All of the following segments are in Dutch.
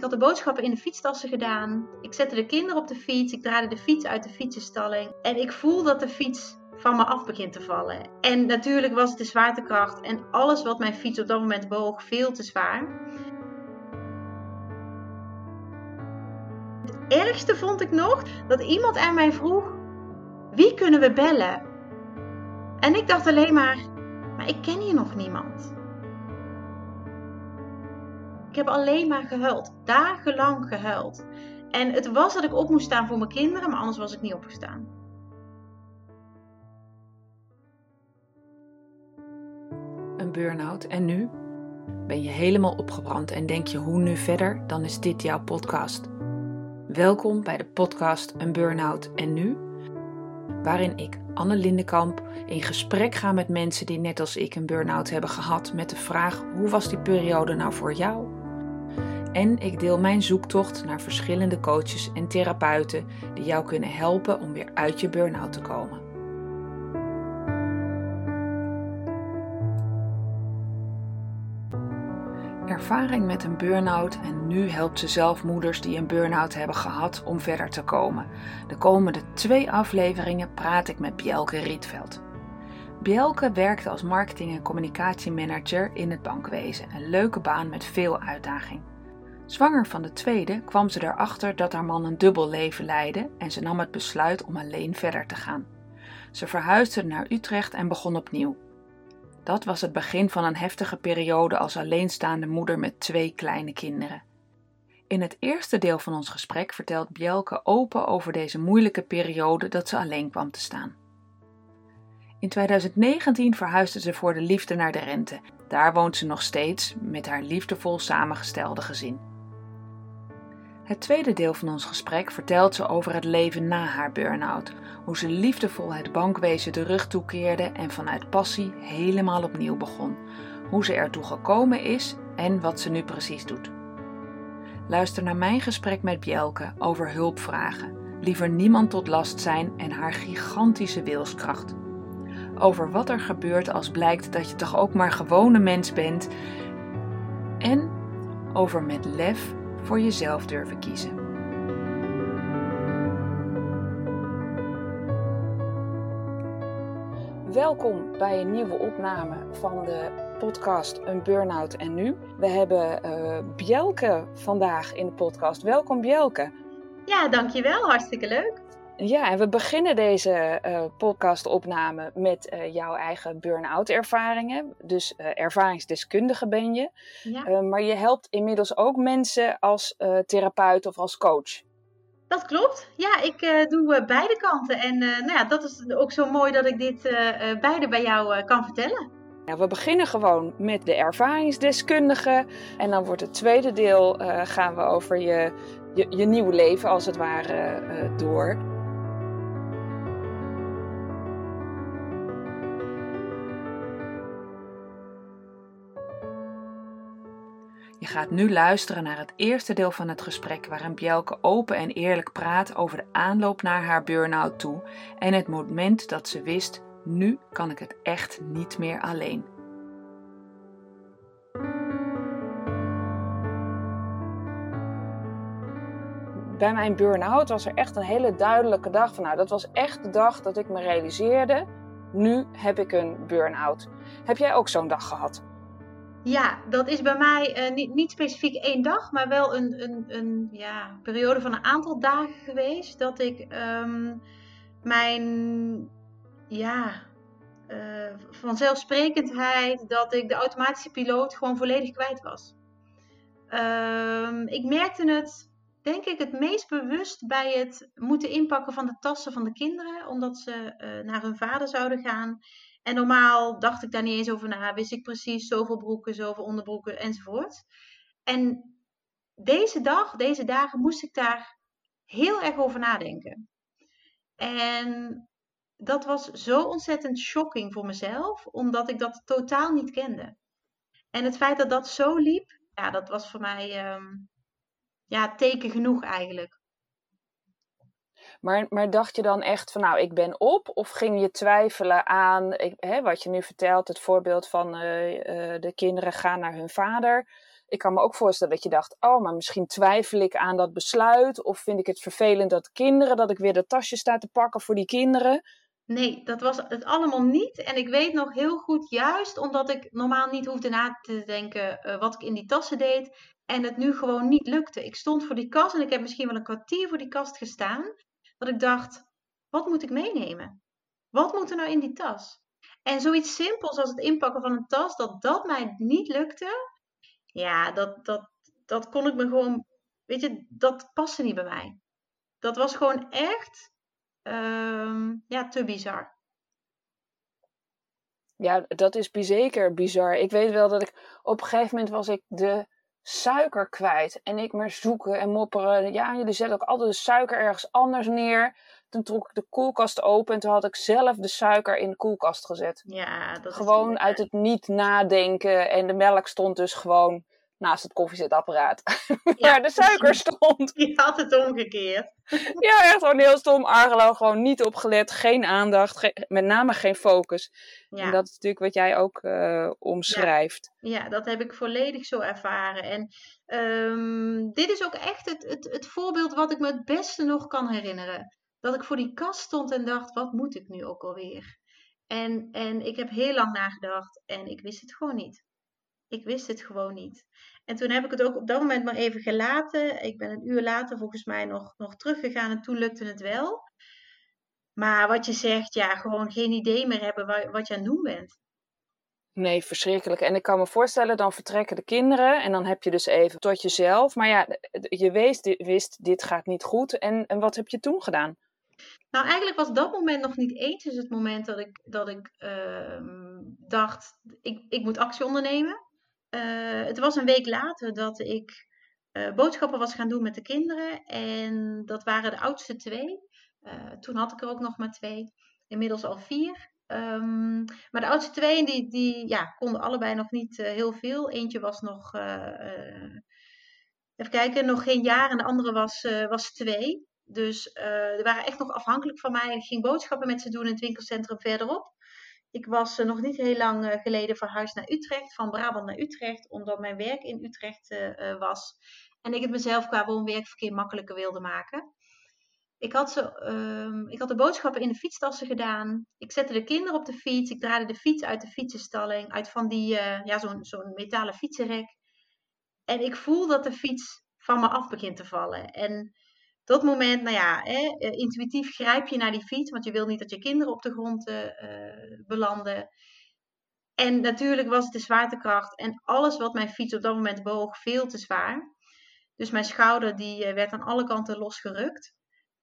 Ik had de boodschappen in de fietstassen gedaan. Ik zette de kinderen op de fiets. Ik draaide de fiets uit de fietsenstalling. En ik voel dat de fiets van me af begint te vallen. En natuurlijk was het de zwaartekracht en alles wat mijn fiets op dat moment boog veel te zwaar. Het ergste vond ik nog dat iemand aan mij vroeg: wie kunnen we bellen? En ik dacht alleen maar: maar ik ken hier nog niemand. Ik heb alleen maar gehuild, dagenlang gehuild. En het was dat ik op moest staan voor mijn kinderen, maar anders was ik niet opgestaan. Een burn-out en nu? Ben je helemaal opgebrand en denk je hoe nu verder? Dan is dit jouw podcast. Welkom bij de podcast Een Burn-out en nu? Waarin ik, Anne Lindenkamp, in gesprek ga met mensen die net als ik een burn-out hebben gehad met de vraag: hoe was die periode nou voor jou? En ik deel mijn zoektocht naar verschillende coaches en therapeuten die jou kunnen helpen om weer uit je burn-out te komen. Ervaring met een burn-out en nu helpt ze zelf moeders die een burn-out hebben gehad om verder te komen. De komende twee afleveringen praat ik met Bjelke Rietveld. Bjelke werkte als marketing- en communicatiemanager in het bankwezen, een leuke baan met veel uitdaging. Zwanger van de tweede kwam ze erachter dat haar man een dubbel leven leidde en ze nam het besluit om alleen verder te gaan. Ze verhuisde naar Utrecht en begon opnieuw. Dat was het begin van een heftige periode als alleenstaande moeder met twee kleine kinderen. In het eerste deel van ons gesprek vertelt Bjelke open over deze moeilijke periode dat ze alleen kwam te staan. In 2019 verhuisde ze voor de liefde naar de Rente. Daar woont ze nog steeds met haar liefdevol samengestelde gezin. Het tweede deel van ons gesprek vertelt ze over het leven na haar burn-out, hoe ze liefdevol het bankwezen de rug toekeerde en vanuit passie helemaal opnieuw begon, hoe ze ertoe gekomen is en wat ze nu precies doet. Luister naar mijn gesprek met Bjelke over hulpvragen, liever niemand tot last zijn en haar gigantische wilskracht. Over wat er gebeurt als blijkt dat je toch ook maar gewone mens bent en over met lef voor jezelf durven kiezen. Welkom bij een nieuwe opname van de podcast Een Burnout en Nu. We hebben uh, Bjelke vandaag in de podcast. Welkom Bjelke. Ja, dankjewel. Hartstikke leuk. Ja, en we beginnen deze uh, podcastopname met uh, jouw eigen burn-out ervaringen. Dus uh, ervaringsdeskundige ben je. Ja. maar je helpt inmiddels ook mensen als therapeut of als coach. Dat klopt. Ja, ik doe beide kanten. En nou ja, dat is ook zo mooi dat ik dit beide bij jou kan vertellen. Ja, we beginnen gewoon met de ervaringsdeskundige. En dan wordt het tweede deel gaan we over je, je, je nieuwe leven als het ware door. Je gaat nu luisteren naar het eerste deel van het gesprek waarin Bjelke open en eerlijk praat over de aanloop naar haar burn-out toe en het moment dat ze wist: nu kan ik het echt niet meer alleen. Bij mijn burn-out was er echt een hele duidelijke dag van nou, dat was echt de dag dat ik me realiseerde: nu heb ik een burn-out. Heb jij ook zo'n dag gehad? Ja, dat is bij mij uh, niet, niet specifiek één dag, maar wel een, een, een ja, periode van een aantal dagen geweest. Dat ik um, mijn ja, uh, vanzelfsprekendheid, dat ik de automatische piloot gewoon volledig kwijt was. Um, ik merkte het, denk ik, het meest bewust bij het moeten inpakken van de tassen van de kinderen, omdat ze uh, naar hun vader zouden gaan. En normaal dacht ik daar niet eens over na. Wist ik precies zoveel broeken, zoveel onderbroeken enzovoort. En deze dag, deze dagen, moest ik daar heel erg over nadenken. En dat was zo ontzettend shocking voor mezelf, omdat ik dat totaal niet kende. En het feit dat dat zo liep, ja, dat was voor mij um, ja, teken genoeg eigenlijk. Maar, maar dacht je dan echt van, nou, ik ben op? Of ging je twijfelen aan hè, wat je nu vertelt, het voorbeeld van uh, uh, de kinderen gaan naar hun vader? ik kan me ook voorstellen dat je dacht, oh, maar misschien twijfel ik aan dat besluit. Of vind ik het vervelend dat kinderen, dat ik weer dat tasje sta te pakken voor die kinderen. Nee, dat was het allemaal niet. En ik weet nog heel goed, juist omdat ik normaal niet hoefde na te denken uh, wat ik in die tassen deed. En het nu gewoon niet lukte. Ik stond voor die kast en ik heb misschien wel een kwartier voor die kast gestaan. Dat ik dacht, wat moet ik meenemen? Wat moet er nou in die tas? En zoiets simpels als het inpakken van een tas, dat dat mij niet lukte. Ja, dat, dat, dat kon ik me gewoon, weet je, dat paste niet bij mij. Dat was gewoon echt Ehm, ja, te bizar. Ja, dat is zeker bizar. Ik weet wel dat ik op een gegeven moment was ik de suiker kwijt. En ik maar zoeken en mopperen. Ja, jullie zetten ook altijd de suiker ergens anders neer. Toen trok ik de koelkast open en toen had ik zelf de suiker in de koelkast gezet. Ja, dat Gewoon uit het niet nadenken. En de melk stond dus gewoon naast het koffiezetapparaat. Ja, waar de suiker stond. Je had het omgekeerd. ja, echt gewoon heel stom. Argelo gewoon niet opgelet. Geen aandacht. met name geen focus. Ja. En dat is natuurlijk wat jij ook uh, omschrijft. Ja. ja. dat heb ik volledig zo ervaren. En um, dit is ook echt het, het, het voorbeeld wat ik me het beste nog kan herinneren. Dat ik voor die kast stond en dacht, wat moet ik nu ook alweer? En, en ik heb heel lang nagedacht en ik wist het gewoon niet. Ik wist het gewoon niet. En toen heb ik het ook op dat moment maar even gelaten. Ik ben een uur later volgens mij nog, nog teruggegaan en toen lukte het wel. Maar wat je zegt, ja, gewoon geen idee meer hebben wat je aan het doen bent. Nee, verschrikkelijk. En ik kan me voorstellen, dan vertrekken de kinderen en dan heb je dus even tot jezelf. Maar ja, je wist, wist dit gaat niet goed. En, en wat heb je toen gedaan? Nou, eigenlijk was dat moment nog niet eens dus het moment dat ik, dat ik uh, dacht, ik, ik moet actie ondernemen. Uh, het was een week later dat ik uh, boodschappen was gaan doen met de kinderen. En dat waren de oudste twee. Uh, toen had ik er ook nog maar twee. Inmiddels al vier. Um, maar de oudste twee, die, die ja, konden allebei nog niet heel veel. Eentje was nog, even kijken, nog geen jaar. En de andere was, was twee. Dus die waren echt nog afhankelijk van mij. Ik ging boodschappen met ze doen in het winkelcentrum verderop. Ik was uh, nog niet heel lang uh, geleden verhuisd naar Utrecht, van Brabant naar Utrecht, omdat mijn werk in Utrecht uh, was. En ik het mezelf qua woon-werkverkeer makkelijker wilde maken. Ik had, ze, ehm, ik had de boodschappen in de fietstassen gedaan. Ik zette de kinderen op de fiets. Ik draaide de fiets uit de fietsenstalling, uit van die, ja, zo'n zo'n metalen fietsenrek. En ik voel dat de fiets van me af begint te vallen. En dat moment, nou ja, hè, eh, intuïtief grijp je naar die fiets, want je wil niet dat je kinderen op de grond uh, belanden. En natuurlijk was het de zwaartekracht en alles wat mijn fiets op dat moment boog veel te zwaar. Dus mijn schouder die werd aan alle kanten losgerukt.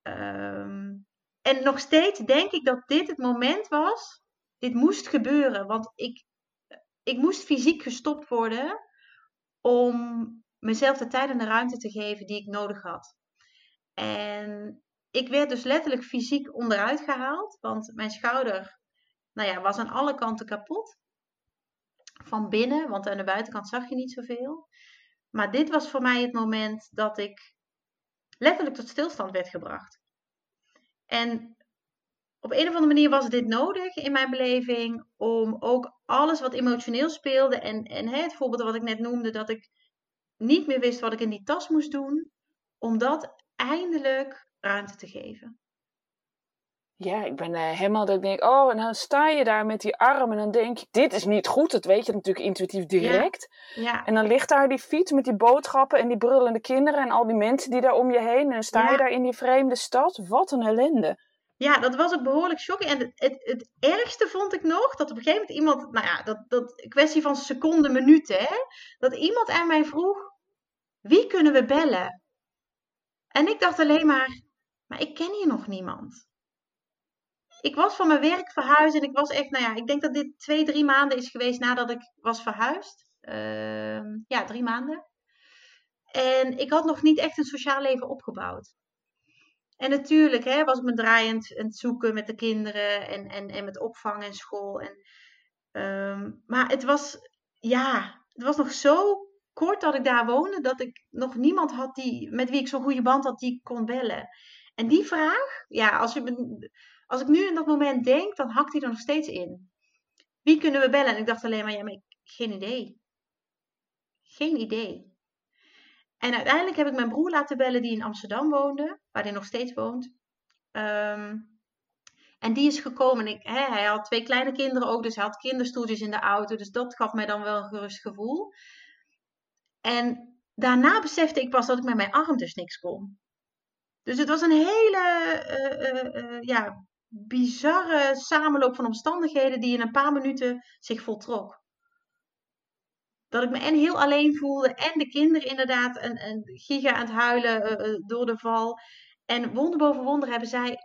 Um, en nog steeds denk ik dat dit het moment was. Dit moest gebeuren, want ik, ik moest fysiek gestopt worden om mezelf de tijd en de ruimte te geven die ik nodig had. En ik werd dus letterlijk fysiek onderuit gehaald, want mijn schouder nou ja, was aan alle kanten kapot. Van binnen, want aan de buitenkant zag je niet zoveel. Maar dit was voor mij het moment dat ik letterlijk tot stilstand werd gebracht. En op een of andere manier was dit nodig in mijn beleving om ook alles wat emotioneel speelde en, en het voorbeeld wat ik net noemde, dat ik niet meer wist wat ik in die tas moest doen, om dat eindelijk ruimte te geven. Ja, ik ben uh, helemaal dat ik denk, oh, en dan sta je daar met die arm en dan denk je, dit is niet goed. Dat weet je natuurlijk intuïtief direct. Ja. En dan ligt daar die fiets met die boodschappen en die brullende kinderen en al die mensen die daar om je heen. En dan sta je daar in die vreemde stad. Wat een ellende. Ja, dat was ook behoorlijk shocking. En het, het, het, ergste vond ik nog, dat op een gegeven moment iemand, nou ja, dat, dat kwestie van seconden, minuten, hè. Dat iemand aan mij vroeg, wie kunnen we bellen? En ik dacht alleen maar, maar ik ken hier nog niemand. Ik was van mijn werk verhuisd en ik was echt, nou ja, ik denk dat dit twee, drie maanden is geweest nadat ik was verhuisd. Uh, ja, drie maanden. En ik had nog niet echt een sociaal leven opgebouwd. En natuurlijk hè, was ik me draaiend aan het zoeken met de kinderen en, en, en met opvang en school. En, um, maar het was, ja, het was nog zo kort dat ik daar woonde, dat ik nog niemand had die, met wie ik zo'n goede band had die ik kon bellen. En die vraag, ja, als, ik nu in dat moment denk, dan hakt die er nog steeds in. Wie kunnen we bellen? En ik dacht alleen maar, ja, maar ik, geen idee. Geen idee. En uiteindelijk heb ik mijn broer laten bellen die in Amsterdam woonde, waar hij nog steeds woont. Ehm, en die is gekomen. Ik, hij had twee kleine kinderen ook, dus hij had kinderstoeltjes in de auto. Dus dat gaf mij dan wel een gerust gevoel. En daarna besefte ik pas dat ik met mijn arm dus niks kon. Dus het was een hele uh, ja, bizarre samenloop van omstandigheden die in een paar minuten zich voltrok. Dat ik me en heel alleen voelde en de kinderen inderdaad een, een giga aan het huilen door de val. En wonder boven wonder hebben zij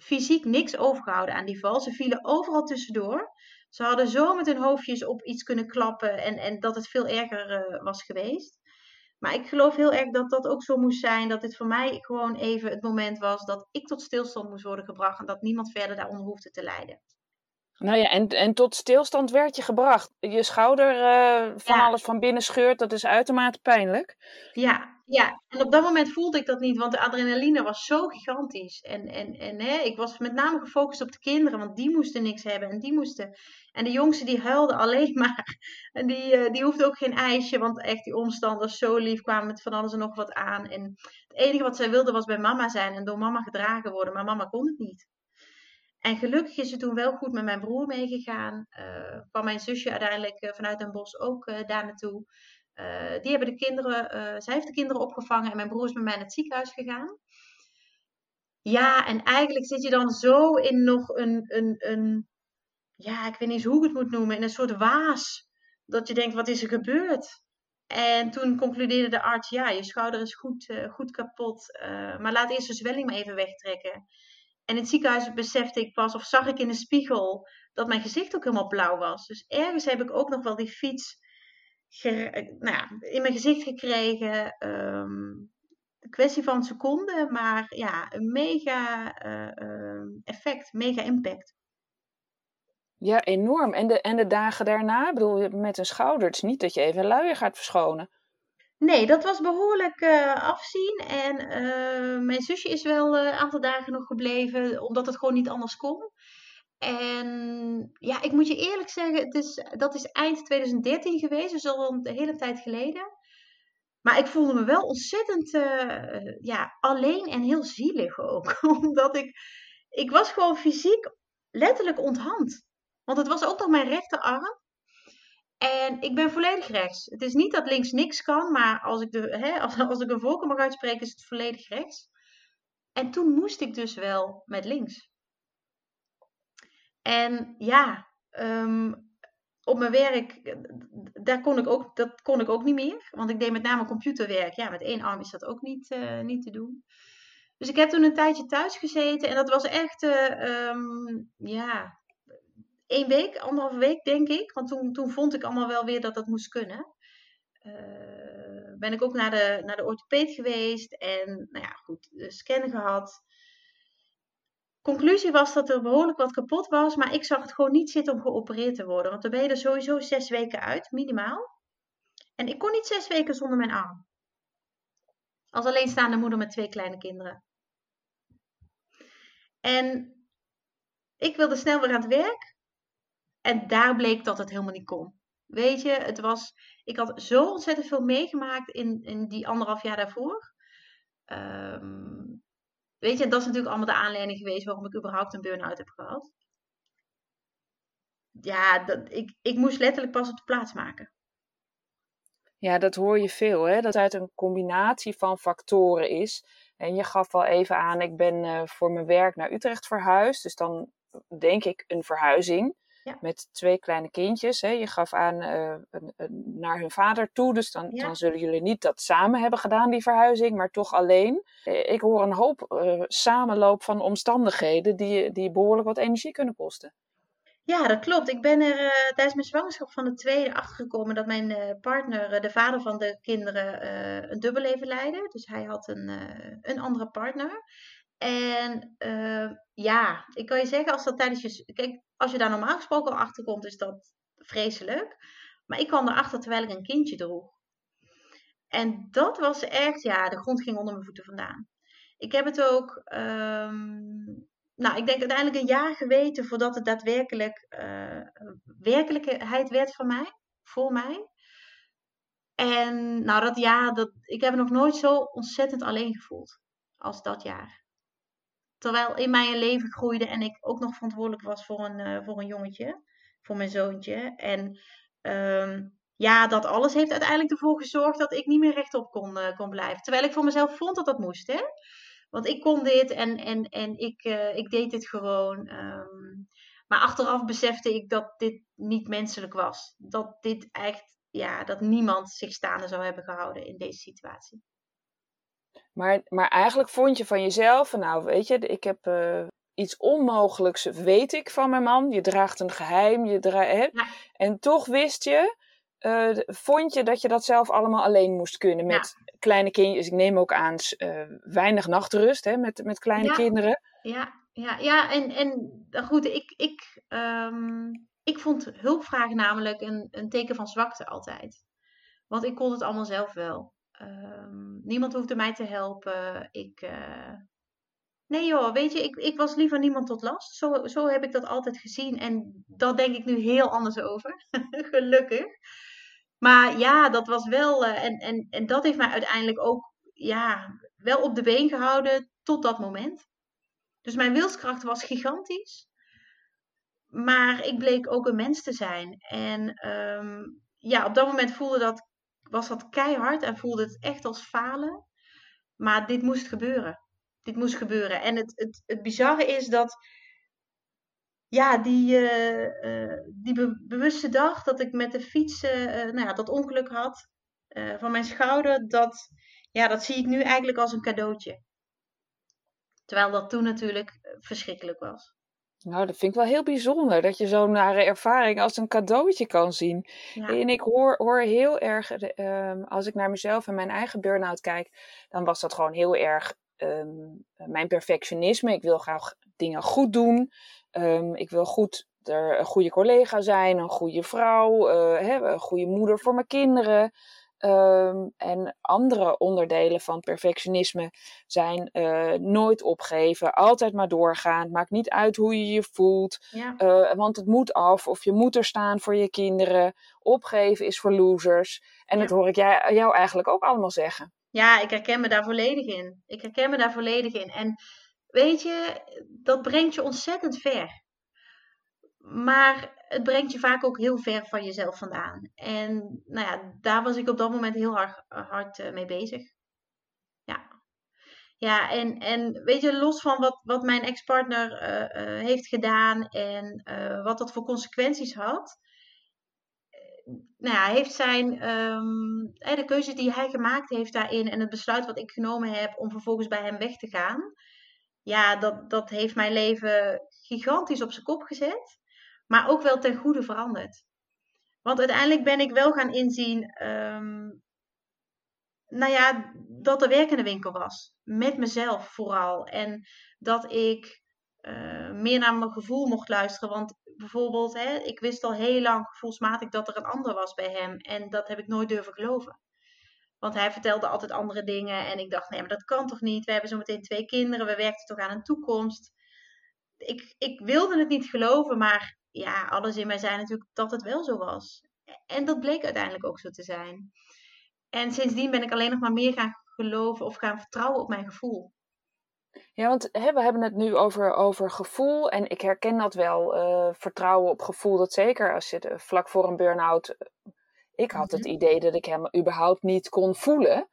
fysiek niks overgehouden aan die val. Ze vielen overal tussendoor. Ze hadden zo met hun hoofdjes op iets kunnen klappen en, en dat het veel erger was geweest. Maar ik geloof heel erg dat dat ook zo moest zijn. Dat dit voor mij gewoon even het moment was dat ik tot stilstand moest worden gebracht. En dat niemand verder daaronder hoefde te lijden. Nou ja, en, en tot stilstand werd je gebracht. Je schouder uh, van alles van binnen scheurt, dat is uitermate pijnlijk. Ja, ja, en op dat moment voelde ik dat niet, want de adrenaline was zo gigantisch. En, en, en hè, ik was met name gefocust op de kinderen, want die moesten niks hebben en die moesten. En de jongste die huilde alleen maar. En die, uh, die hoefde ook geen ijsje, want echt die omstanders zo lief kwamen met van alles en nog wat aan. En het enige wat zij wilde was bij mama zijn en door mama gedragen worden, maar mama kon het niet. En gelukkig is ze toen wel goed met mijn broer meegegaan. Uh, kwam mijn zusje uiteindelijk uh, vanuit Den Bosch ook daar naartoe. Die hebben de kinderen, zij heeft de kinderen opgevangen en mijn broer is met mij naar het ziekenhuis gegaan. Ja, en eigenlijk zit je dan zo in nog een, een, een, ja, ik weet niet eens hoe ik het moet noemen, in een soort waas. Dat je denkt, wat is er gebeurd? En toen concludeerde de arts, ja, je schouder is goed, goed kapot, maar laat eerst de zwelling maar even wegtrekken. En in het ziekenhuis besefte ik pas, of zag ik in de spiegel, dat mijn gezicht ook helemaal blauw was. Dus ergens heb ik ook nog wel die fiets nou ja, in mijn gezicht gekregen. Um, een kwestie van seconden, maar ja, een mega uh, effect, mega impact. Ja, enorm. En de, en de dagen daarna, bedoel, met een schouder, het is niet dat je even luier gaat verschonen. Nee, dat was behoorlijk uh, afzien. En uh, mijn zusje is wel een aantal dagen nog gebleven, omdat het gewoon niet anders kon. En ja, ik moet je eerlijk zeggen, het is, dat is eind 2013 geweest, dus al een hele tijd geleden. Maar ik voelde me wel ontzettend ja, alleen en heel zielig ook. Omdat ik, ik was gewoon fysiek letterlijk onthand. Want het was ook nog mijn rechterarm. En ik ben volledig rechts. Het is niet dat links niks kan, maar als ik, de, hè, als, als ik een voorkeur mag uitspreken, is het volledig rechts. En toen moest ik dus wel met links. En ja, um, op mijn werk, daar kon ik ook, dat kon ik ook niet meer. Want ik deed met name computerwerk. Ja, met één arm is dat ook niet, uh, niet te doen. Dus ik heb toen een tijdje thuis gezeten. En dat was echt, uh, um, ja, één week, anderhalve week denk ik. Want toen, toen vond ik allemaal wel weer dat dat moest kunnen. Uh, ben ik ook naar de, naar de orthopeed geweest. En nou ja, goed, scan gehad conclusie was dat er behoorlijk wat kapot was, maar ik zag het gewoon niet zitten om geopereerd te worden. Want dan ben je er sowieso zes weken uit, minimaal. En ik kon niet zes weken zonder mijn arm. Als alleenstaande moeder met twee kleine kinderen. En ik wilde snel weer aan het werk. En daar bleek dat het helemaal niet kon. Weet je, het was. Ik had zo ontzettend veel meegemaakt in, in die anderhalf jaar daarvoor. Um, Weet je, dat is natuurlijk allemaal de aanleiding geweest waarom ik überhaupt een burn-out heb gehad. Ja, dat, ik, ik moest letterlijk pas op de plaats maken. Ja, dat hoor je veel, hè? Dat uit een combinatie van factoren is. En je gaf al even aan, ik ben uh, voor mijn werk naar Utrecht verhuisd. Dus dan denk ik een verhuizing met twee kleine kindjes. Hè. Je gaf aan uh, naar hun vader toe, dus dan, dan zullen jullie niet dat samen hebben gedaan, die verhuizing, maar toch alleen. Eh, ik hoor een hoop uh, samenloop van omstandigheden die, die behoorlijk wat energie kunnen kosten. Ja, dat klopt. Ik ben er tijdens mijn zwangerschap van de tweede achtergekomen dat mijn partner, de vader van de kinderen, een dubbelleven leidde. Dus hij had een, een andere partner. En uh, ja, ik kan je zeggen, als dat tijdens je. Kijk, als je daar normaal gesproken al achter komt, is dat vreselijk. Maar ik kwam erachter terwijl ik een kindje droeg. En dat was echt, ja, de grond ging onder mijn voeten vandaan. Ik heb het ook, um, nou, ik denk uiteindelijk een jaar geweten voordat het daadwerkelijk uh, werkelijkheid werd voor mij, voor mij. En nou, dat jaar, dat, ik heb me nog nooit zo ontzettend alleen gevoeld als dat jaar. Terwijl in mijn leven groeide en ik ook nog verantwoordelijk was voor een, uh, voor een jongetje, voor mijn zoontje. En um, ja, dat alles heeft uiteindelijk ervoor gezorgd dat ik niet meer rechtop kon, uh, kon blijven. Terwijl ik voor mezelf vond dat dat moest, hè. Want ik kon dit en, en, en ik, uh, ik deed dit gewoon. Um, maar achteraf besefte ik dat dit niet menselijk was. Dat dit echt, ja, dat niemand zich staande zou hebben gehouden in deze situatie. Maar, maar eigenlijk vond je van jezelf, nou weet je, ik heb uh, iets onmogelijks, weet ik van mijn man. Je draagt een geheim, je? Ja. en toch wist je, uh, vond je dat je dat zelf allemaal alleen moest kunnen met ja. kleine kindjes. Ik neem ook aan uh, weinig nachtrust hè, met, met kleine ja. kinderen. Ja, ja, ja en, en goed, ik, ik, um, ik vond hulpvragen namelijk een, een teken van zwakte altijd. Want ik kon het allemaal zelf wel. Um, niemand hoefde mij te helpen. Ik. Uh... Nee joh, weet je, ik, ik was liever niemand tot last. Zo, zo heb ik dat altijd gezien. En dat denk ik nu heel anders over. Gelukkig. Maar ja, dat was wel. Uh, en, en, en dat heeft mij uiteindelijk ook ja, wel op de been gehouden tot dat moment. Dus mijn wilskracht was gigantisch. Maar ik bleek ook een mens te zijn. En um, ja, op dat moment voelde dat was dat keihard en voelde het echt als falen. Maar dit moest gebeuren. Dit moest gebeuren. En het, het, het bizarre is dat, ja, die, uh, uh, die be bewuste dag dat ik met de fiets uh, nou ja, dat ongeluk had van mijn schouder, dat, ja, dat zie ik nu eigenlijk als een cadeautje. Terwijl dat toen natuurlijk verschrikkelijk was. Nou, dat vind ik wel heel bijzonder dat je zo'n nare ervaring als een cadeautje kan zien. Ja. En ik hoor, hoor heel erg, um, als ik naar mezelf en mijn eigen burn-out kijk, dan was dat gewoon heel erg um, mijn perfectionisme. Ik wil graag dingen goed doen. Um, ik wil goed er een goede collega zijn, een goede vrouw, uh, hè, een goede moeder voor mijn kinderen. Um, en andere onderdelen van perfectionisme zijn uh, nooit opgeven, altijd maar doorgaan. Maakt niet uit hoe je je voelt, ja. uh, want het moet af of je moet er staan voor je kinderen. Opgeven is voor losers. En ja. dat hoor ik jij, jou eigenlijk ook allemaal zeggen. Ja, ik herken me daar volledig in. Ik herken me daar volledig in. En weet je, dat brengt je ontzettend ver. Maar het brengt je vaak ook heel ver van jezelf vandaan. En nou ja, daar was ik op dat moment heel hard, hard uh, mee bezig. Ja. Ja, en, en weet je, los van wat, wat mijn ex-partner uh, uh, heeft gedaan en wat dat voor consequenties had. Nou ja, heeft zijn, um, de keuze die hij gemaakt heeft daarin en het besluit wat ik genomen heb om vervolgens bij hem weg te gaan. Ja, dat, dat heeft mijn leven gigantisch op zijn kop gezet maar ook wel ten goede veranderd. Want uiteindelijk ben ik wel gaan inzien, um, nou ja, dat er de winkel was. Met mezelf vooral. En dat ik uh, meer naar mijn gevoel mocht luisteren. Want bijvoorbeeld, hè, ik wist al heel lang gevoelsmatig dat er een ander was bij hem. En dat heb ik nooit durven geloven. Want hij vertelde altijd andere dingen. En ik dacht, nee, maar dat kan toch niet? We hebben zo meteen twee kinderen. We werken toch aan een toekomst. Ik, ik wilde het niet geloven, maar ja, alles in mij zei natuurlijk dat het wel zo was. En dat bleek uiteindelijk ook zo te zijn. En sindsdien ben ik alleen nog maar meer gaan geloven of gaan vertrouwen op mijn gevoel. Ja, want hè, we hebben het nu over, over gevoel. En ik herken dat wel. Uh, vertrouwen op gevoel, dat zeker als je de, vlak voor een burn-out. Eh, ik had het idee dat ik hem überhaupt niet kon voelen.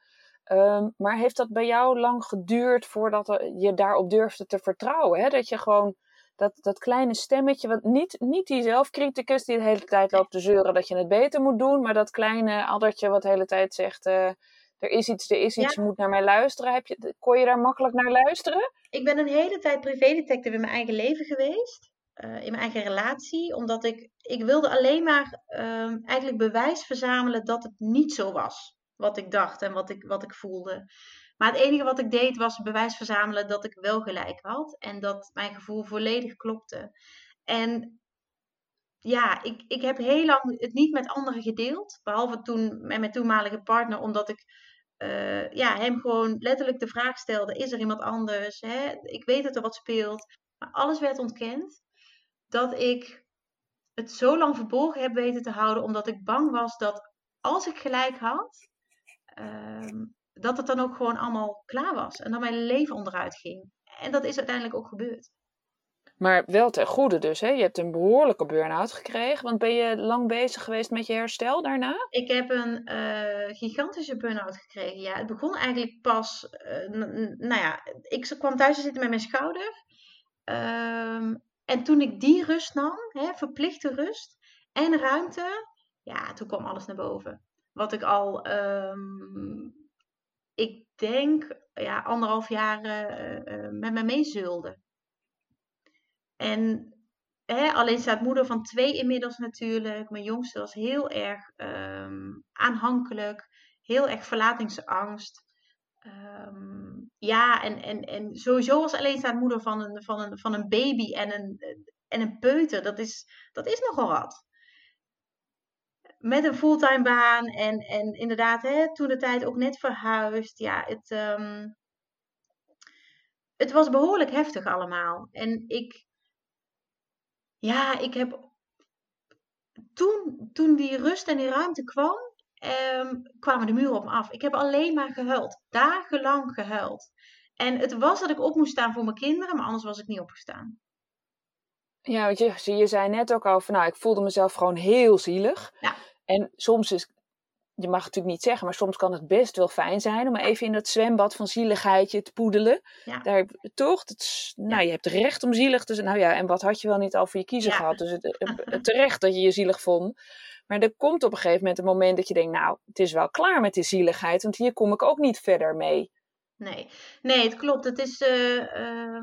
Um, maar heeft dat bij jou lang geduurd voordat je daarop durfde te vertrouwen? Hè? Dat je gewoon dat, dat kleine stemmetje, wat niet, niet die zelfcriticus die de hele tijd loopt te zeuren dat je het beter moet doen, maar dat kleine addertje wat de hele tijd zegt, uh, er is iets, er is iets, ja. je moet naar mij luisteren. Heb je, kon je daar makkelijk naar luisteren? Ik ben een hele tijd privédetective in mijn eigen leven geweest. Uh, in mijn eigen relatie, omdat ik, ik wilde alleen maar uh, eigenlijk bewijs verzamelen dat het niet zo was. Wat ik dacht en wat ik, wat ik voelde. Maar het enige wat ik deed was bewijs verzamelen dat ik wel gelijk had. En dat mijn gevoel volledig klopte. En ja, ik, ik heb heel lang het niet met anderen gedeeld. Behalve toen met mijn toenmalige partner, omdat ik uh, ja, hem gewoon letterlijk de vraag stelde: is er iemand anders? Hè? Ik weet dat er wat speelt. Maar alles werd ontkend. Dat ik het zo lang verborgen heb weten te houden, omdat ik bang was dat als ik gelijk had, ehm, dat het dan ook gewoon allemaal klaar was. En dat mijn leven onderuit ging. En dat is uiteindelijk ook gebeurd. Maar wel ten goede dus, hè? Je hebt een behoorlijke burn-out gekregen. Want ben je lang bezig geweest met je herstel daarna? Ik heb een uh, gigantische burn-out gekregen. Ja, het begon eigenlijk pas... Uh, nou ja, ik kwam thuis te zitten met mijn schouder. Um, en toen ik die rust nam, hè, verplichte rust en ruimte... Ja, toen kwam alles naar boven. Wat ik al... Um, ik denk, ja, anderhalf jaar uh, met me meezulde. En hè, alleen staat moeder van twee inmiddels natuurlijk. Mijn jongste was heel erg um, aanhankelijk, heel erg verlatingsangst. Um, ja, en, en, en sowieso als alleenstaande van een, van, een, van een baby en een, en een peuter, dat is, dat is nogal wat. Met een fulltime baan en, en inderdaad, hè, toen de tijd ook net verhuisd. Ja, het, um, het was behoorlijk heftig allemaal. En ik, ja, ik heb toen, toen die rust en die ruimte kwam, um, kwamen de muren op me af. Ik heb alleen maar gehuild, dagenlang gehuild. En het was dat ik op moest staan voor mijn kinderen, maar anders was ik niet opgestaan. Ja, want je, je zei net ook al van, nou, ik voelde mezelf gewoon heel zielig. Ja. En soms is je mag het natuurlijk niet zeggen, maar soms kan het best wel fijn zijn om even in dat zwembad van zieligheidje te poedelen. Ja. Daar, toch? Nou, je hebt recht om zielig te zijn. Nou ja, en wat had je wel niet al voor je kiezen gehad? Dus het, het, terecht dat je je zielig vond. Maar er komt op een gegeven moment een moment dat je denkt, nou, het is wel klaar met die zieligheid, want hier kom ik ook niet verder mee. Nee, nee het klopt. Het is, uh,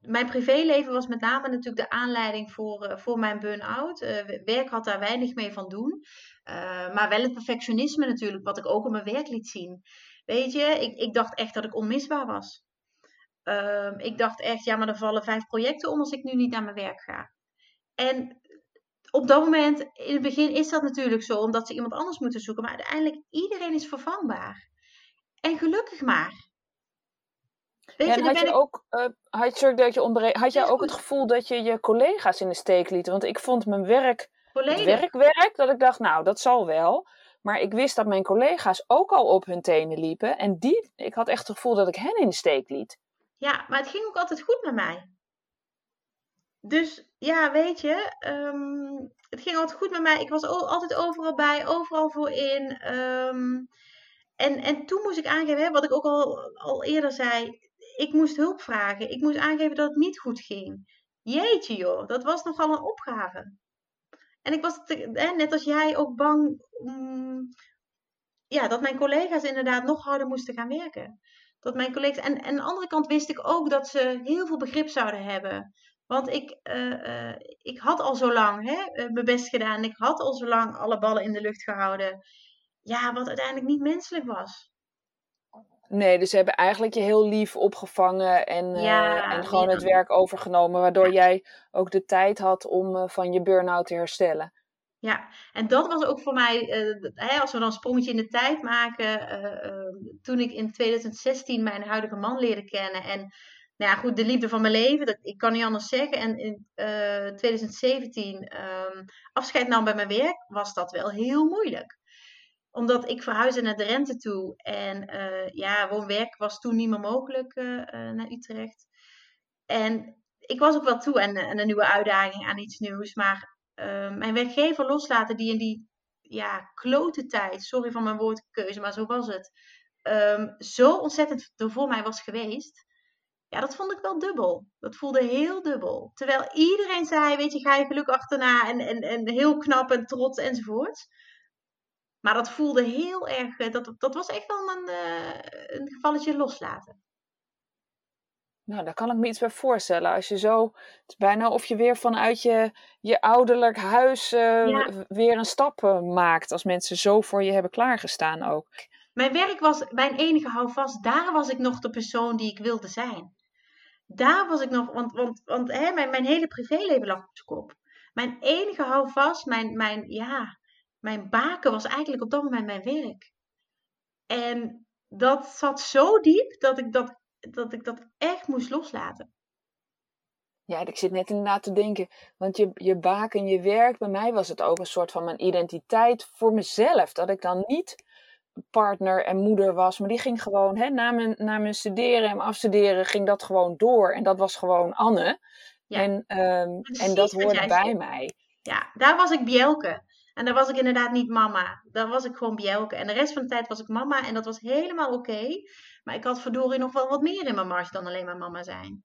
mijn privéleven was met name natuurlijk de aanleiding voor, uh, voor mijn burn-out. Uh, werk had daar weinig mee van doen. Uh, maar wel het perfectionisme natuurlijk, wat ik ook op mijn werk liet zien. Weet je, ik, ik dacht echt dat ik onmisbaar was. Ehm, ik dacht echt, ja, maar er vallen vijf projecten om als ik nu niet naar mijn werk ga. En op dat moment, in het begin is dat natuurlijk zo, omdat ze iemand anders moeten zoeken. Maar uiteindelijk, iedereen is vervangbaar. En gelukkig maar. Weet je, had je ook, uh, had, je, dat je had je ook het gevoel dat je je collega's in de steek liet? Want ik vond mijn werk Volledig. werk, werk, dat ik dacht, nou, dat zal wel. Maar ik wist dat mijn collega's ook al op hun tenen liepen. En die, ik had echt het gevoel dat ik hen in de steek liet. Ja, maar het ging ook altijd goed met mij. Dus ja, weet je, um, het ging altijd goed met mij. Ik was altijd overal bij, overal voor in. Um, en, en toen moest ik aangeven, hè, wat ik ook al, al eerder zei, ik moest hulp vragen. Ik moest aangeven dat het niet goed ging. Jeetje joh, dat was nogal een opgave. En ik was, net als jij, ook bang ja, dat mijn collega's inderdaad nog harder moesten gaan werken. Dat mijn collega's, en, en aan de andere kant wist ik ook dat ze heel veel begrip zouden hebben. Want ik, uh, uh, ik had al zo lang hè, eh, mijn best gedaan. Ik had al zo lang alle ballen in de lucht gehouden. Ja, wat uiteindelijk niet menselijk was. Nee, dus ze hebben eigenlijk je heel lief opgevangen en, uh, en gewoon het werk overgenomen, waardoor jij ook de tijd had om uh, van je burn-out te herstellen. Ja, en dat was ook voor mij, uh, als we dan een sprongetje in de tijd maken, toen ik in 2016 mijn huidige man leerde kennen en nou ja, goed, de liefde van mijn leven, dat, ik kan niet anders zeggen. En in 2017 um, ehm, afscheid nam bij mijn werk, was dat wel heel moeilijk omdat ik verhuisde naar de rente toe. En uh, ja, woonwerk was toen niet meer mogelijk uh, uh, naar Utrecht. En ik was ook wel toe aan, een nieuwe uitdaging, aan iets nieuws. Maar mijn werkgever loslaten die in die ja, klote tijd, sorry van mijn woordkeuze, maar zo was het. Um, zo ontzettend er voor mij was geweest. Ja, dat vond ik wel dubbel. Dat voelde heel dubbel. Terwijl iedereen zei, weet je, ga je geluk achterna en, en, en heel knap en trots enzovoort. Maar dat voelde heel erg, eh, dat, dat was echt wel een, uh, een gevalletje loslaten. Nou, daar kan ik me iets bij voorstellen. Als je zo, het is bijna of je weer vanuit je, je ouderlijk huis uh, weer een stap maakt. Als mensen zo voor je hebben klaargestaan ook. Mijn werk was mijn enige houvast. Daar was ik nog de persoon die ik wilde zijn. Daar was ik nog, want, want, want hè, mijn, mijn hele privéleven lag op zijn kop. Mijn enige houvast, mijn, mijn, ja, mijn baken was eigenlijk op dat moment mijn werk. En dat zat zo diep dat ik dat, dat, ik dat echt moest loslaten. Ja, ik zit net inderdaad te denken, want je, je baken je werk, bij mij was het ook een soort van mijn identiteit voor mezelf. Dat ik dan niet partner en moeder was, maar die ging gewoon, hè, na, mijn, na mijn studeren en afstuderen, ging dat gewoon door. En dat was gewoon Anne. Ja. En, um, en dat hoorde bij mij. Ja, daar was ik Bjelke. En daar was ik inderdaad niet mama. Daar was ik gewoon Bjelke. En de rest van de tijd was ik mama en dat was helemaal oké. Maar ik had verdorie nog wel wat meer in mijn mars dan alleen maar mama zijn.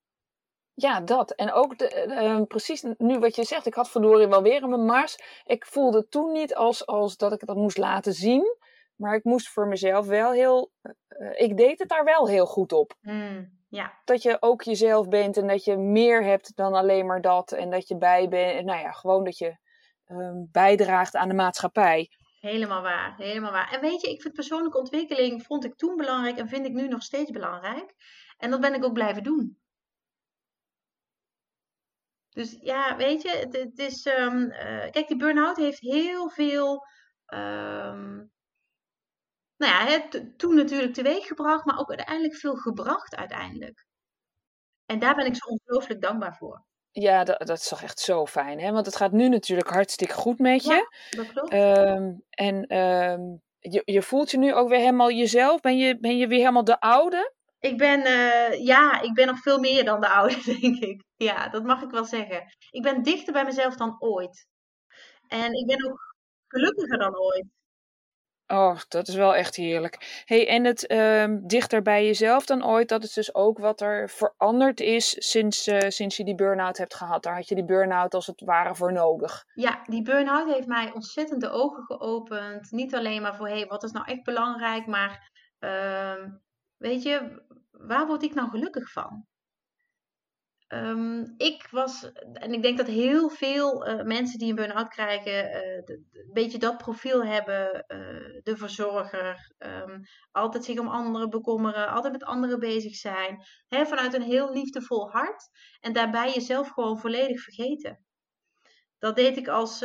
Ja, dat. En ook de, ehm, precies nu wat je zegt, ik had verdorie wel weer in mijn mars. Ik voelde toen niet als, als dat ik dat moest laten zien. Maar ik moest voor mezelf wel heel. Uh, ik deed het daar wel heel goed op. Mm, ja. Dat je ook jezelf bent en dat je meer hebt dan alleen maar dat. En dat je bij bent. Nou ja, gewoon dat je um, bijdraagt aan de maatschappij. Helemaal waar, helemaal waar. En weet je, ik vind persoonlijke ontwikkeling vond ik toen belangrijk en vind ik nu nog steeds belangrijk. En dat ben ik ook blijven doen. Dus ja, weet je, het, is. Um, uh, kijk, die burn-out heeft heel veel. Um, nou ja, het, toen natuurlijk teweeg gebracht, maar ook uiteindelijk veel gebracht uiteindelijk. En daar ben ik zo ongelooflijk dankbaar voor. Ja, dat, dat is toch echt zo fijn, hè? Want het gaat nu natuurlijk hartstikke goed met je. Ja, dat klopt. Um, en um, je, je voelt je nu ook weer helemaal jezelf? Ben je, ben je weer helemaal de oude? Ik ben, uh, ja, ik ben nog veel meer dan de oude, denk ik. Ja, dat mag ik wel zeggen. Ik ben dichter bij mezelf dan ooit. En ik ben ook gelukkiger dan ooit. Oh, dat is wel echt heerlijk. Hey, en het uh, dichter bij jezelf dan ooit, dat is dus ook wat er veranderd is sinds, uh, sinds je die burn-out hebt gehad. Daar had je die burn-out als het ware voor nodig. Ja, die burn-out heeft mij ontzettend de ogen geopend. Niet alleen maar voor, hey, wat is nou echt belangrijk, maar uh, weet je, waar word ik nou gelukkig van? Um, ik was, en ik denk dat heel veel uh, mensen die een burn-out krijgen, uh, een beetje dat profiel hebben. Uh, de verzorger, um, altijd zich om anderen bekommeren, altijd met anderen bezig zijn. Hè, vanuit een heel liefdevol hart. En daarbij jezelf gewoon volledig vergeten. Dat deed ik als,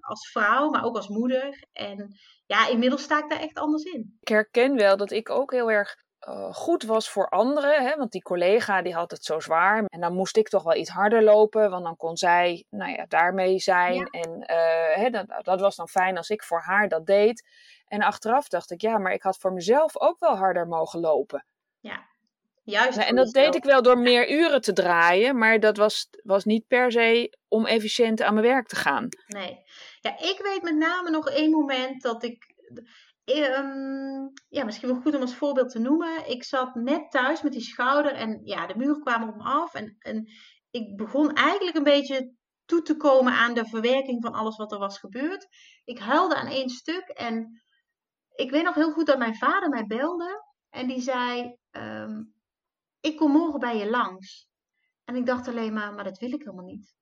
als vrouw, maar ook als moeder. En ja, inmiddels sta ik daar echt anders in. Ik herken wel dat ik ook heel erg uh, goed was voor anderen. Hè, want die collega die had het zo zwaar. En dan moest ik toch wel iets harder lopen. Want dan kon zij nou ja, daarmee zijn. Ja. En uh, hè, dat, dat, was dan fijn als ik voor haar dat deed. En achteraf dacht ik, ja, maar ik had voor mezelf ook wel harder mogen lopen. Ja, juist. Nou, en dat deed ik wel door meer uren te draaien. Maar dat was, was niet per se om efficiënt aan mijn werk te gaan. Nee. Ja, ik weet met name nog één moment dat ik Um, ja, misschien wel goed om als voorbeeld te noemen. Ik zat net thuis met die schouder en ja, de muren kwamen op me af. En, en ik begon eigenlijk een beetje toe te komen aan de verwerking van alles wat er was gebeurd. Ik huilde aan één stuk en ik weet nog heel goed dat mijn vader mij belde. En die zei, um, ik kom morgen bij je langs. En ik dacht alleen maar, maar dat wil ik helemaal niet.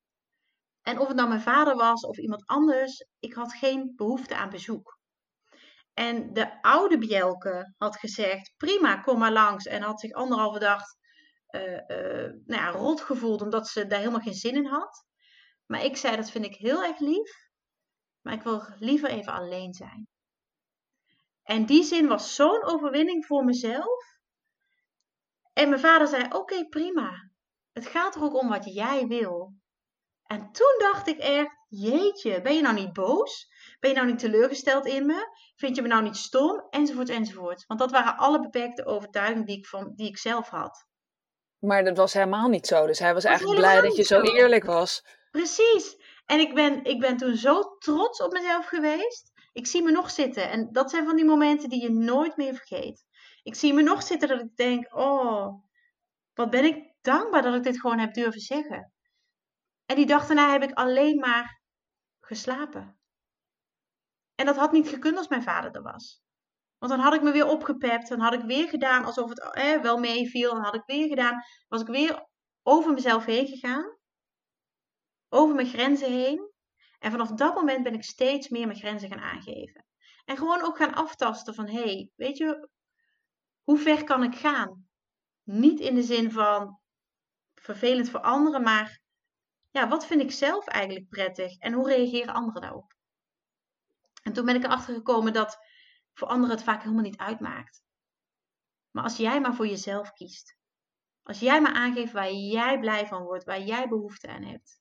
En of het nou mijn vader was of iemand anders, ik had geen behoefte aan bezoek. En de oude Bjelke had gezegd: prima, kom maar langs. En had zich anderhalve dag uh, uh, nou ja, rot gevoeld omdat ze daar helemaal geen zin in had. Maar ik zei: dat vind ik heel erg lief. Maar ik wil liever even alleen zijn. En die zin was zo'n overwinning voor mezelf. En mijn vader zei: Oké, prima. Het gaat er ook om wat jij wil. En toen dacht ik echt: Jeetje, ben je nou niet boos? Ben je nou niet teleurgesteld in me? Vind je me nou niet stom? Enzovoort, enzovoort. Want dat waren alle beperkte overtuigingen die ik, van, die ik zelf had. Maar dat was helemaal niet zo. Dus hij was, eigenlijk blij dat je zo eerlijk was. Precies. En ik ben, ik ben toen zo trots op mezelf geweest. Ik zie me nog zitten. En dat zijn van die momenten die je nooit meer vergeet. Ik zie me nog zitten dat ik denk: oh, wat ben ik dankbaar dat ik dit gewoon heb durven zeggen. En die dag daarna heb ik alleen maar geslapen. En dat had niet gekund als mijn vader er was. Want dan had ik me weer opgepept. Dan had ik weer gedaan alsof het eh, wel meeviel. Dan had ik weer gedaan. Was ik weer over mezelf heen gegaan. Over mijn grenzen heen. En vanaf dat moment ben ik steeds meer mijn grenzen gaan aangeven. En gewoon ook gaan aftasten van, hé, hey, weet je, hoe ver kan ik gaan? Niet in de zin van vervelend voor anderen, maar ja, wat vind ik zelf eigenlijk prettig en hoe reageren anderen daarop? En toen ben ik erachter gekomen dat voor anderen het vaak helemaal niet uitmaakt. Maar als jij maar voor jezelf kiest. Als jij maar aangeeft waar jij blij van wordt, waar jij behoefte aan hebt.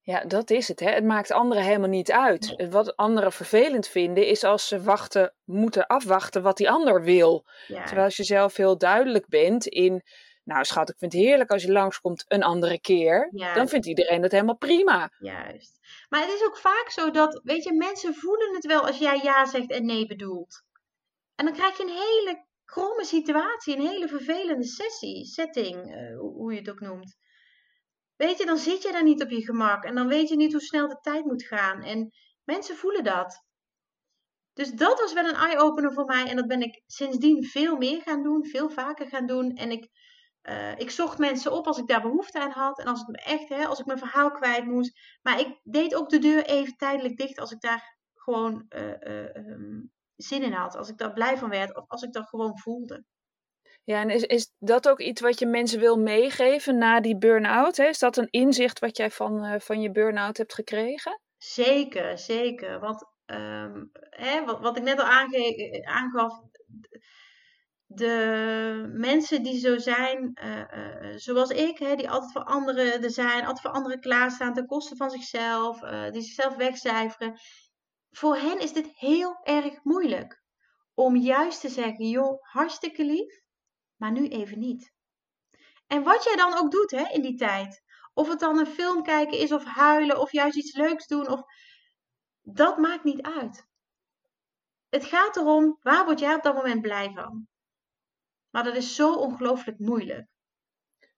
Ja, dat is het. Hè? Het maakt anderen helemaal niet uit. Wat anderen vervelend vinden, is als ze wachten, moeten afwachten wat die ander wil. Terwijl als je zelf heel duidelijk bent in, nou schat, ik vind het heerlijk als je langskomt een andere keer, dan vindt iedereen het helemaal prima. Juist. Maar het is ook vaak zo dat, weet je, mensen voelen het wel als jij ja zegt en nee bedoelt. En dan krijg je een hele kromme situatie, een hele vervelende sessie, setting, uh, hoe je het ook noemt. Weet je, dan zit je daar niet op je gemak en dan weet je niet hoe snel de tijd moet gaan. En mensen voelen dat. Dus dat was wel een eye-opener voor mij en dat ben ik sindsdien veel meer gaan doen, veel vaker gaan doen. En ik, uh, ik zocht mensen op als ik daar behoefte aan had en als, het me echt, hè, als ik mijn verhaal kwijt moest. Maar ik deed ook de deur even tijdelijk dicht als ik daar gewoon uh, zin in had. Als ik daar blij van werd of als ik dat gewoon voelde. Ja, en is, is dat ook iets wat je mensen wil meegeven na die burn-out? Is dat een inzicht wat jij van, van je burn-out hebt gekregen? Zeker, zeker. Want um, hè, wat, wat ik net al aange aangaf, de mensen die zo zijn, uh, uh, zoals ik, hè, die altijd voor anderen er zijn, altijd voor anderen klaarstaan ten koste van zichzelf, die zichzelf wegcijferen, voor hen is dit heel erg moeilijk. Om juist te zeggen, joh, hartstikke lief, maar nu even niet. En wat jij dan ook doet hè, in die tijd, of het dan een film kijken is, of huilen, of juist iets leuks doen, of... dat maakt niet uit. Het gaat erom, waar word jij op dat moment blij van? Maar dat is zo ongelooflijk moeilijk.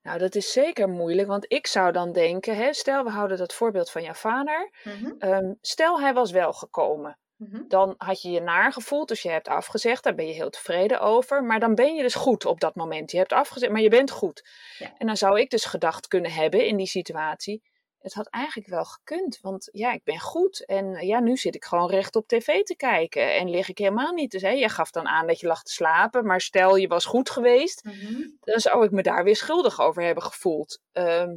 Nou, dat is zeker moeilijk, want ik zou dan denken, hè, stel we houden dat voorbeeld van jouw vader, mhm. ehm, stel hij was wel gekomen. Mhm. Dan had je je naar gevoeld, dus je hebt afgezegd, daar ben je heel tevreden over. Maar dan ben je dus goed op dat moment. Je hebt afgezegd, maar je bent goed. Ja. En dan zou ik dus gedacht kunnen hebben in die situatie, het had eigenlijk wel gekund. Want ja, ik ben goed. En ja, nu zit ik gewoon recht op tv te kijken. En lig ik helemaal niet. Dus hè, jij gaf dan aan dat je lag te slapen. Maar stel je was goed geweest. Mhm. Dan zou ik me daar weer schuldig over hebben gevoeld. Ehm,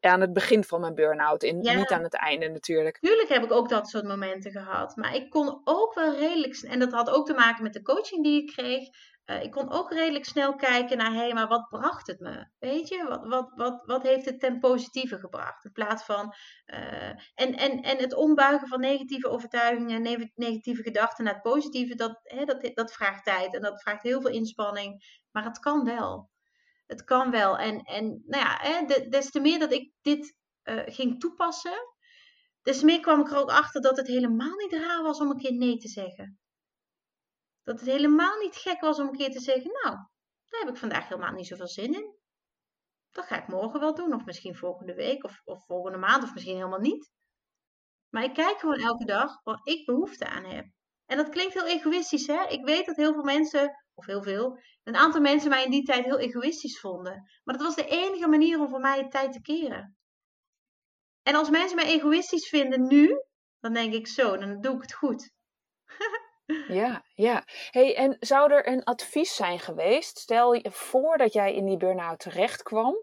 aan het begin van mijn burn-out. En niet aan het einde natuurlijk. Tuurlijk heb ik ook dat soort momenten gehad. Maar ik kon ook wel redelijk... En dat had ook te maken met de coaching die ik kreeg. Uh, ik kon ook redelijk snel kijken naar, hé, hey, maar wat bracht het me? Weet je, wat, wat, wat, wat heeft het ten positieve gebracht? In plaats van, uh, en, en, en het ombuigen van negatieve overtuigingen, negatieve gedachten naar het positieve, dat, hè, dat, dat vraagt tijd en dat vraagt heel veel inspanning. Maar het kan wel. Het kan wel. En, en nou ja, hè, des te meer dat ik dit uh, ging toepassen, des te meer kwam ik er ook achter dat het helemaal niet raar was om een keer nee te zeggen. Dat het helemaal niet gek was om een keer te zeggen, nou, daar heb ik vandaag helemaal niet zoveel zin in. Dat ga ik morgen wel doen, of misschien volgende week, of, of volgende maand, of misschien helemaal niet. Maar ik kijk gewoon elke dag waar ik behoefte aan heb. En dat klinkt heel egoïstisch, hè? Ik weet dat heel veel mensen, of heel veel, een aantal mensen mij in die tijd heel egoïstisch vonden. Maar dat was de enige manier om voor mij de tijd te keren. En als mensen mij egoïstisch vinden nu, dan denk ik zo, dan doe ik het goed. Ja, ja. Hey, en zou er een advies zijn geweest? Stel je voor dat jij in die burn-out terecht kwam.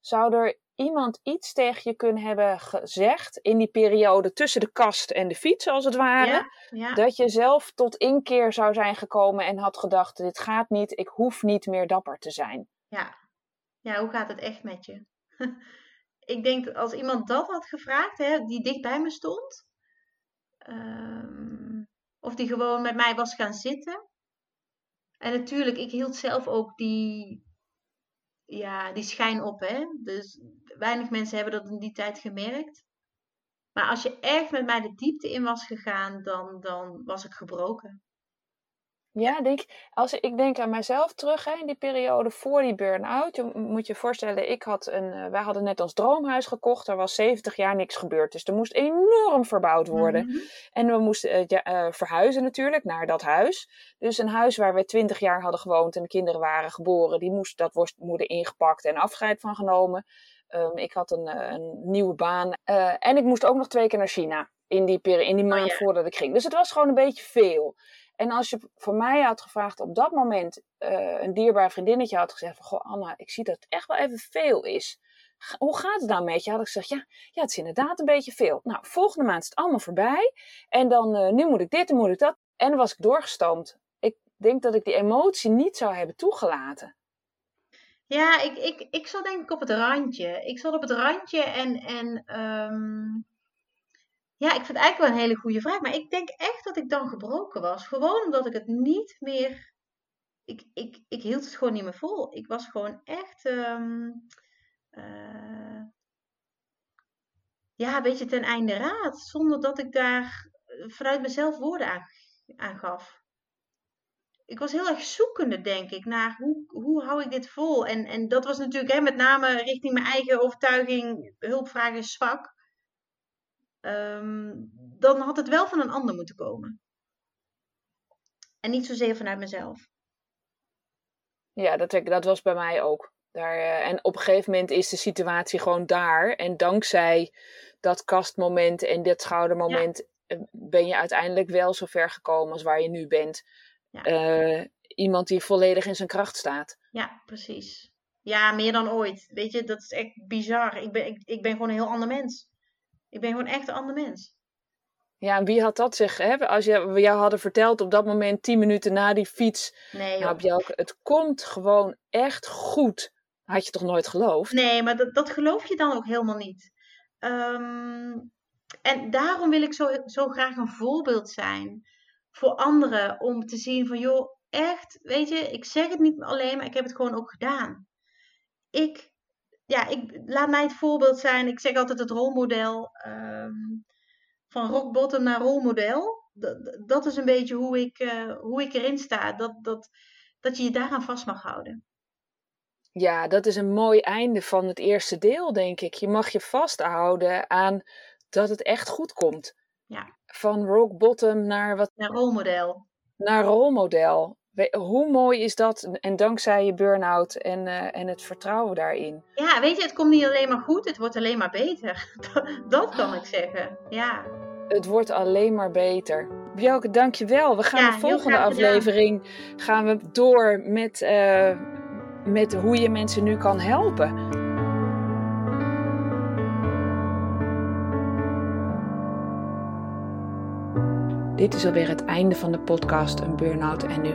Zou er iemand iets tegen je kunnen hebben gezegd in die periode tussen de kast en de fiets, als het ware? Dat je zelf tot inkeer zou zijn gekomen en had gedacht: dit gaat niet, ik hoef niet meer dapper te zijn. Ja, ja hoe gaat het echt met je? ik denk dat als iemand dat had gevraagd, hè, die dicht bij me stond. Ehm, of die gewoon met mij was gaan zitten. En natuurlijk, ik hield zelf ook die, ja, die schijn op. Hè? Dus weinig mensen hebben dat in die tijd gemerkt. Maar als je echt met mij de diepte in was gegaan, dan, dan was ik gebroken. Ja, denk, als ik denk aan mezelf terug hè, in die periode voor die burn-out. Je moet je voorstellen, ik had een, uh, wij hadden net ons droomhuis gekocht. Er was 70 jaar niks gebeurd. Dus er moest enorm verbouwd worden. Mhm. En we moesten uh, ja, uh, verhuizen natuurlijk naar dat huis. Dus een huis waar we 20 jaar hadden gewoond en de kinderen waren geboren. Die moest, dat worden ingepakt en afscheid van genomen. Um, ik had een, een nieuwe baan. en ik moest ook nog twee keer naar China. In die, in die oh maand voordat ik ging. Dus het was gewoon een beetje veel. En als je voor mij had gevraagd op dat moment uh, een dierbaar vriendinnetje had gezegd van, goh Anna, ik zie dat het echt wel even veel is. Hoe gaat het nou met je? Had ik gezegd, ja, ja, het is inderdaad een beetje veel. Nou, volgende maand is het allemaal voorbij. En dan, uh, nu moet ik dit en moet ik dat. En dan was ik doorgestoomd. Ik denk dat ik die emotie niet zou hebben toegelaten. Ja, ik, ik, ik zat denk ik op het randje. Ik zat op het randje en, en ehm, ja, ik vind het eigenlijk wel een hele goede vraag. Maar ik denk echt dat ik dan gebroken was. Gewoon omdat ik het niet meer. Ik, ik, ik hield het gewoon niet meer vol. Ik was gewoon echt. ehm, eh, ja, een beetje ten einde raad. Zonder dat ik daar eh, vanuit mezelf woorden aan, gaf. Ik was heel erg zoekende, denk ik, naar hoe, hoe hou ik dit vol. En, en dat was natuurlijk hè, met name richting mijn eigen overtuiging. Hulpvragen is zwak. Ehm, dan had het wel van een ander moeten komen. En niet zozeer vanuit mezelf. Ja, dat, dat was bij mij ook. Daar, eh, en op een gegeven moment is de situatie gewoon daar. En dankzij dat kastmoment en dit schoudermoment eh, ben je uiteindelijk wel zo ver gekomen als waar je nu bent. Ja. Eh, iemand die volledig in zijn kracht staat. Ja, precies. Ja, meer dan ooit. Weet je, dat is echt bizar. Ik ben, ik, ik ben gewoon een heel ander mens. Ik ben gewoon echt een ander mens. Ja, en wie had dat zich, hè? als je, we jou hadden verteld op dat moment, tien minuten na die fiets, Nee, nou. Bjelke, het komt gewoon echt goed. Had je toch nooit geloofd? Nee, maar dat, dat geloof je dan ook helemaal niet. Ehm, en daarom wil ik zo, zo graag een voorbeeld zijn voor anderen. Om te zien van, joh, echt, weet je, ik zeg het niet alleen, maar ik heb het gewoon ook gedaan. Ik, ja, ik, laat mij het voorbeeld zijn. Ik zeg altijd het rolmodel. ehm, van rock bottom naar rolmodel. Dat, dat is een beetje hoe ik, eh, hoe ik erin sta. Dat, dat, dat je je daaraan vast mag houden. Ja, dat is een mooi einde van het eerste deel, denk ik. Je mag je vasthouden aan dat het echt goed komt. Ja. Van rock bottom naar, wat, Naar rolmodel. naar rolmodel. We- Hoe mooi is dat? En dankzij je burn-out en, eh, en het vertrouwen daarin. Ja, weet je, het komt niet alleen maar goed, het wordt alleen maar beter. Dat, kan ik zeggen. Ja. Het wordt alleen maar beter. Bjelke, dankjewel. We gaan Ja, de volgende gedaan. aflevering gaan we door met, eh, met hoe je mensen nu kan helpen. Dit is alweer het einde van de podcast Een Burnout en Nu.